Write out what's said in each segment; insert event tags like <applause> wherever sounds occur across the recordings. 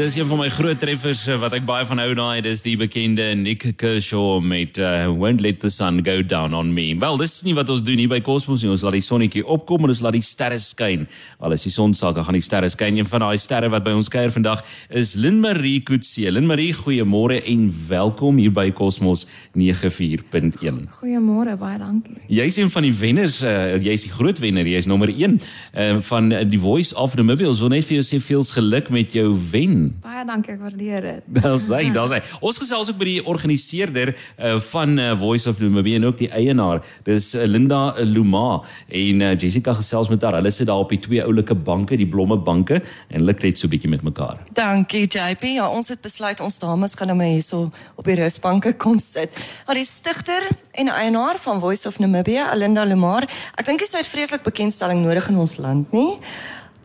Dis een van my groot treffers eh, wat ek baie van hou daai, dis die bekende Nick Kershaw met uh, Won't Let the Sun Go Down on Me. Wel, dis nie wat ons doen hier by Cosmos nie. Ons laat die sonnetjie opkom en ons laat die sterre skyn. Al is die son sak, dan gaan die sterre skyn. Een van daai sterre wat by ons kuier vandag is Lynn Marie Kutse. Lynn Marie, goeiemôre en welkom hier by Cosmos 94.1. Goeiemôre, baie dankie. Jy's een van die wenners, uh, jy's die groot wenner, jy's nommer 1 uh, van die Voice of Namibia. Ons wil net vir jou sê veel geluk met jou wen. Baie dankie, ek waardeer dit. Daar's hy, daar's hy. Ons gesels ook by die organiseerder uh, van uh, Voice of Namibia en ook die eienaar. Dis uh, Linda Luma en uh, Jessica gesels met haar. Hulle sit daar op die twee oulike banke, die blomme banke en hulle klet so 'n bietjie met mekaar. Dankie JP. Ja, ons het besluit ons dames gaan nou maar hierso op die rusbanke kom sit. Maar die stigter en eienaar van Voice of Namibia, Linda Luma, ek dink sy het vreeslik bekendstelling nodig in ons land, nie?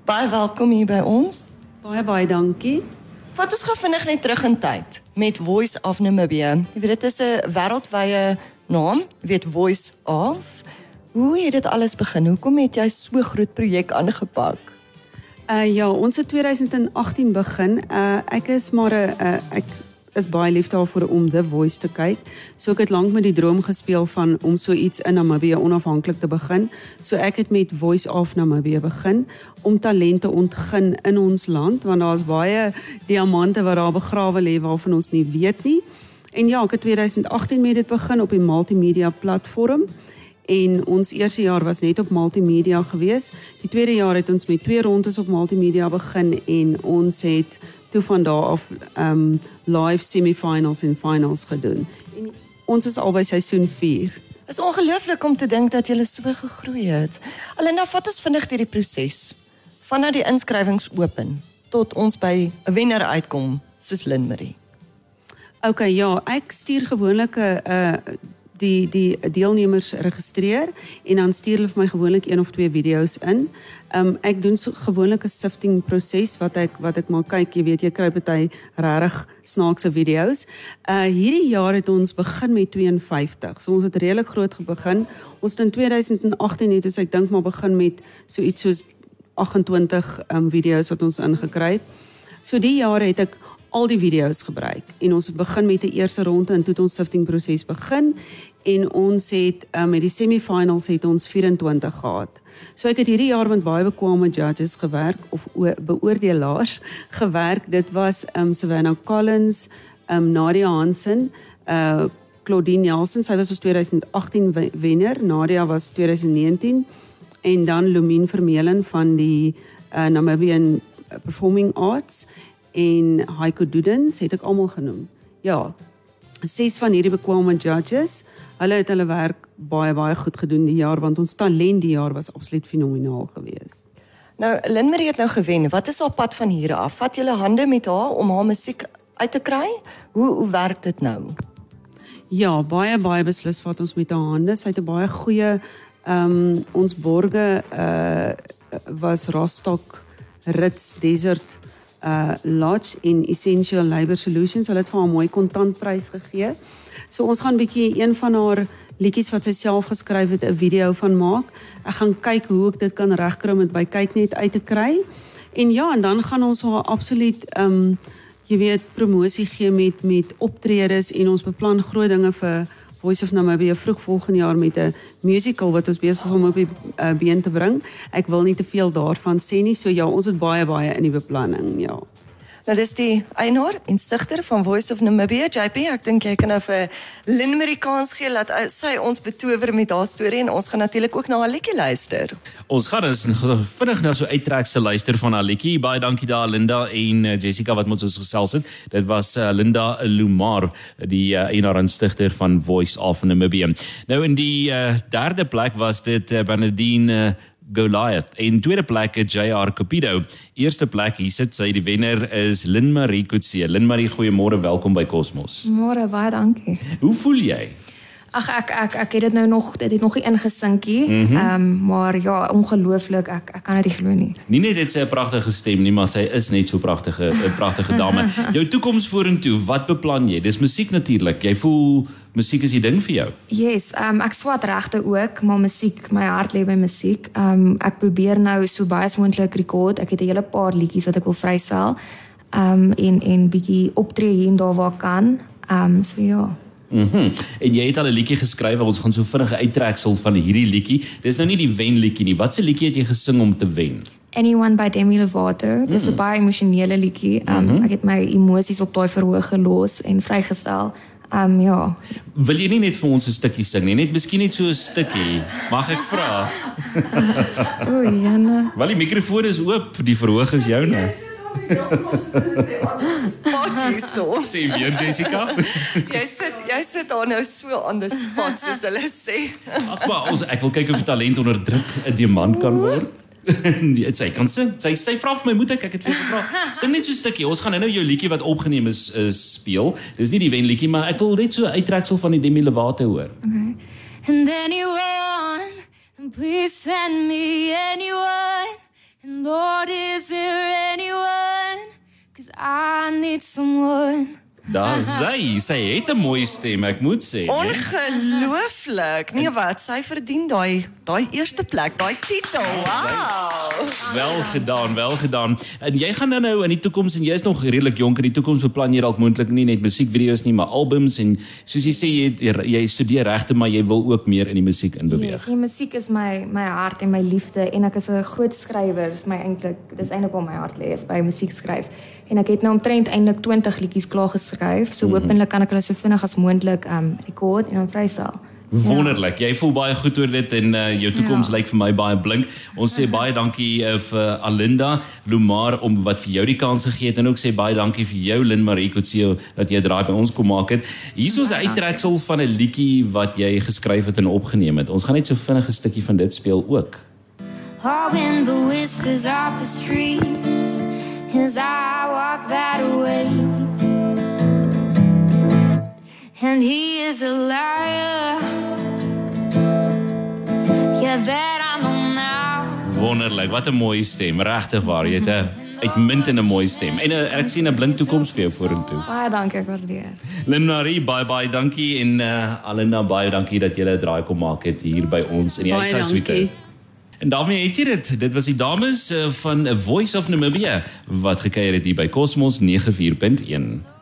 Baie welkom hier by ons. Baie baie dankie. Wat ons gaan vinnig net terug in tyd met Voice of Namibia. Jy weet dit is 'n wêreldwye naam, jy weet Voice of. Hoe het dit alles begin? Hoekom het jy so groot projek aangepak? Uh ja, ons het 2018 begin. Uh ek is maar 'n uh, ek is baie lief daarvoor om The Voice te kyk. So ek het lank met die droom gespeel van om so iets in Namibië onafhanklik te begin. So ek het met Voice of Namibië begin om talente ontgin in ons land want daar's baie diamante wat daar begrawe lê waarvan ons nie weet nie. En ja, ek het 2018 met dit begin op die multimedia platform. En ons eerste jaar was net op multimedia gewees. Die tweede jaar het ons met twee rondes op multimedia begin en ons het toe van daar af um live semifinals en finals gedoen. En ons is al by seisoen 4. Dit is ongelooflik om te dink dat jy so gegroei het. Alena, vat ons vinnig deur die proses. Vanaf die inskrywings open tot ons by 'n wenner uitkom, soos Lynn Marie. OK, ja, ek stuur gewoonlik 'n uh, die die deelnemers registreer en dan stuur hulle vir my gewoonlik een of twee video's in. Ehm um, ek doen so gewoonlik 'n sifting proses wat ek wat ek maar kyk, jy weet jy kry party regtig snaakse video's. Uh hierdie jaar het ons begin met 52. So ons het redelik groot begin. Ons het in 2018 het ons ek dink maar begin met so iets soos 28 ehm um, video's wat ons ingekry het. So die jaar het ek al die video's gebruik en ons het begin met 'n eerste ronde en toe het ons sifting proses begin en ons het um, met die semifinals het ons 24 gehad. So ek het hierdie jaar met baie bekwame judges gewerk of beoordelaars <laughs> gewerk. Dit was um Savannah Collins, um Nadia Hansen, uh Claudine Nelson, sy was ons 2018 wenner, Nadia was 2019 en dan Lumin Vermeulen van die uh Namibian Performing Arts en Heiko Dudens het ek almal genoem. Ja. Ses van hierdie bekwame judges, hulle het hulle werk baie baie goed gedoen die jaar want ons talent die jaar was absoluut fenomenaal geweest. Nou Linmarie het nou gewen. Wat is haar pad van hier af? Vat julle hande met haar om haar musiek uit te kry? Hoe hoe werk dit nou? Ja, baie baie beslis vat ons met haar hande. Sy het 'n baie goeie ehm um, ons borge uh was Rostock Ritz Desert uh Lodge in Essential Labour Solutions. Hulle het vir haar 'n mooi kontantprys gegee. So ons gaan bietjie een van haar liedjies wat sy self geskryf het 'n video van maak. Ek gaan kyk hoe ek dit kan regkry om dit by kyk net uit te kry. En ja, en dan gaan ons haar absoluut um jy weet promosie gee met met optredes en ons beplan groot dinge vir Voice of Namibia vroeg volgende jaar met 'n musical wat ons besig is om op die uh, been te bring. Ek wil nie te veel daarvan sê nie, so ja, ons het baie baie in die beplanning, ja. Nou dis die eienaar en stigter van Voice of Namibia, JP. Ek dink jy kan nou vir Linmarie kans gee dat sy ons betower met haar storie en ons gaan natuurlik ook na haar liedjie luister. Ons gaan dus vinnig nou so uittrek se luister van haar liedjie. Baie dankie daar Linda en uh, Jessica wat met ons gesels het. Dit was uh, Linda Lumar, die uh, eienaar en stigter van Voice of Namibia. Nou in die uh, derde plek was dit uh, Bernardine uh, Goliath. In tweede plek het JR Cupido. Eerste plek hier sit sy die wenner is Lynn Marie Kutse. Lynn Marie, goeiemôre, welkom by Cosmos. Môre, baie dankie. Hoe voel jy? Ag ek ek ek het dit nou nog dit het nog nie ingesinkie. Ehm mm um, maar ja, ongelooflik. Ek ek kan dit nie glo nie. Nie net het sy 'n pragtige stem nie, maar sy is net so pragtige 'n pragtige dame. <laughs> jou toekoms vorentoe, wat beplan jy? Dis musiek natuurlik. Jy voel musiek is die ding vir jou. Yes, ehm um, ek swat regte ook, maar musiek, my hart lê by musiek. Ehm um, ek probeer nou so baie as moontlik rekord. Ek het 'n hele paar liedjies wat ek wil vrystel. um en en bietjie optree hier en daar waar kan. Um so ja. Mhm. Mm en jy het al 'n liedjie geskryf, ons gaan so vinnig 'n uittreksel van hierdie liedjie. Dis nou nie die wen liedjie nie. Watse liedjie het jy gesing om te wen? Anyone by Demi Lovato. Dis 'n mm. baie emosionele liedjie. Um mm -hmm. ek het my emosies op daai verhoog gelos en vrygestel. Um ja. Wil jy nie net vir ons 'n stukkie sing nie? Net miskien net so 'n stukkie. Mag ek vra? <laughs> o, Jana. Wel die mikrofoon is oop, die verhoog is joune. Yes. Wat <laughs> is so? Sien weer Jessica? <laughs> jy sit jy sit daar nou so aan die spot soos hulle sê. Ag maar ons ek wil kyk of talent onder druk 'n diamant kan word. <laughs> Dit sê kan sê sy sê vra vir my moet ek ek het vir gevra. Sing net so 'n stukkie. Ons gaan nou jou liedjie wat opgeneem is, is speel. Dis nie die wen liedjie maar ek wil net so uittreksel van die Demi Lovato hoor. Okay. And anyone and please send me anyone and Lord is there I need someone Daar sy, sy het 'n mooi stem, ek moet sê. Ongelooflik. Nee wat, sy verdien daai daai eerste plek, daai titel. Wow. Wel gedaan, wel gedaan. En jy gaan dan nou in die toekoms en jy's nog redelik jonk in die toekoms beplan jy dalk moontlik nie net musiekvideo's nie, maar albums en soos jy sê jy jy studeer regte, maar jy wil ook meer in die musiek inbeweeg. Ja, yes, die musiek is my my hart en my liefde en ek is 'n groot skrywer, is my eintlik dis eintlik waar my hart lê is by musiek skryf en ek het nou omtrent eintlik 20 liedjies klaar geskryf. So hopelik kan ek hulle so vinnig as moontlik um rekord en dan vrystel. Wonderlik. Ja. Jy voel baie goed oor dit en uh, jou toekoms ja. lyk vir my baie blink. Ons sê baie dankie uh, vir Alinda Lumar om wat vir jou die kans gegee het en ook sê baie dankie vir jou Lin Marie Kotse dat jy draai by ons kom maak het. Hier is 'n uittreksel van 'n liedjie wat jy geskryf het en opgeneem het. Ons gaan net so vinnig 'n stukkie van dit speel ook. Oh, when the whiskers off the streets I walk that way. And he is a liar. Yeah, that I know now. Wonderlik, wat 'n mooi stem, regtig waar. Jy het 'n uitmuntende mooi stem. En uh, ek sien 'n blink toekoms vir jou vorentoe. Baie dankie, ek waardeer. Linmarie, baie baie dankie en uh, Alina, baie dankie dat jy 'n draai kom maak het hier by ons in die Uitsaai En daarmee het jy dit. Dit was die dames uh, van A Voice of Namibia wat gekuier het hier by Cosmos 94.1.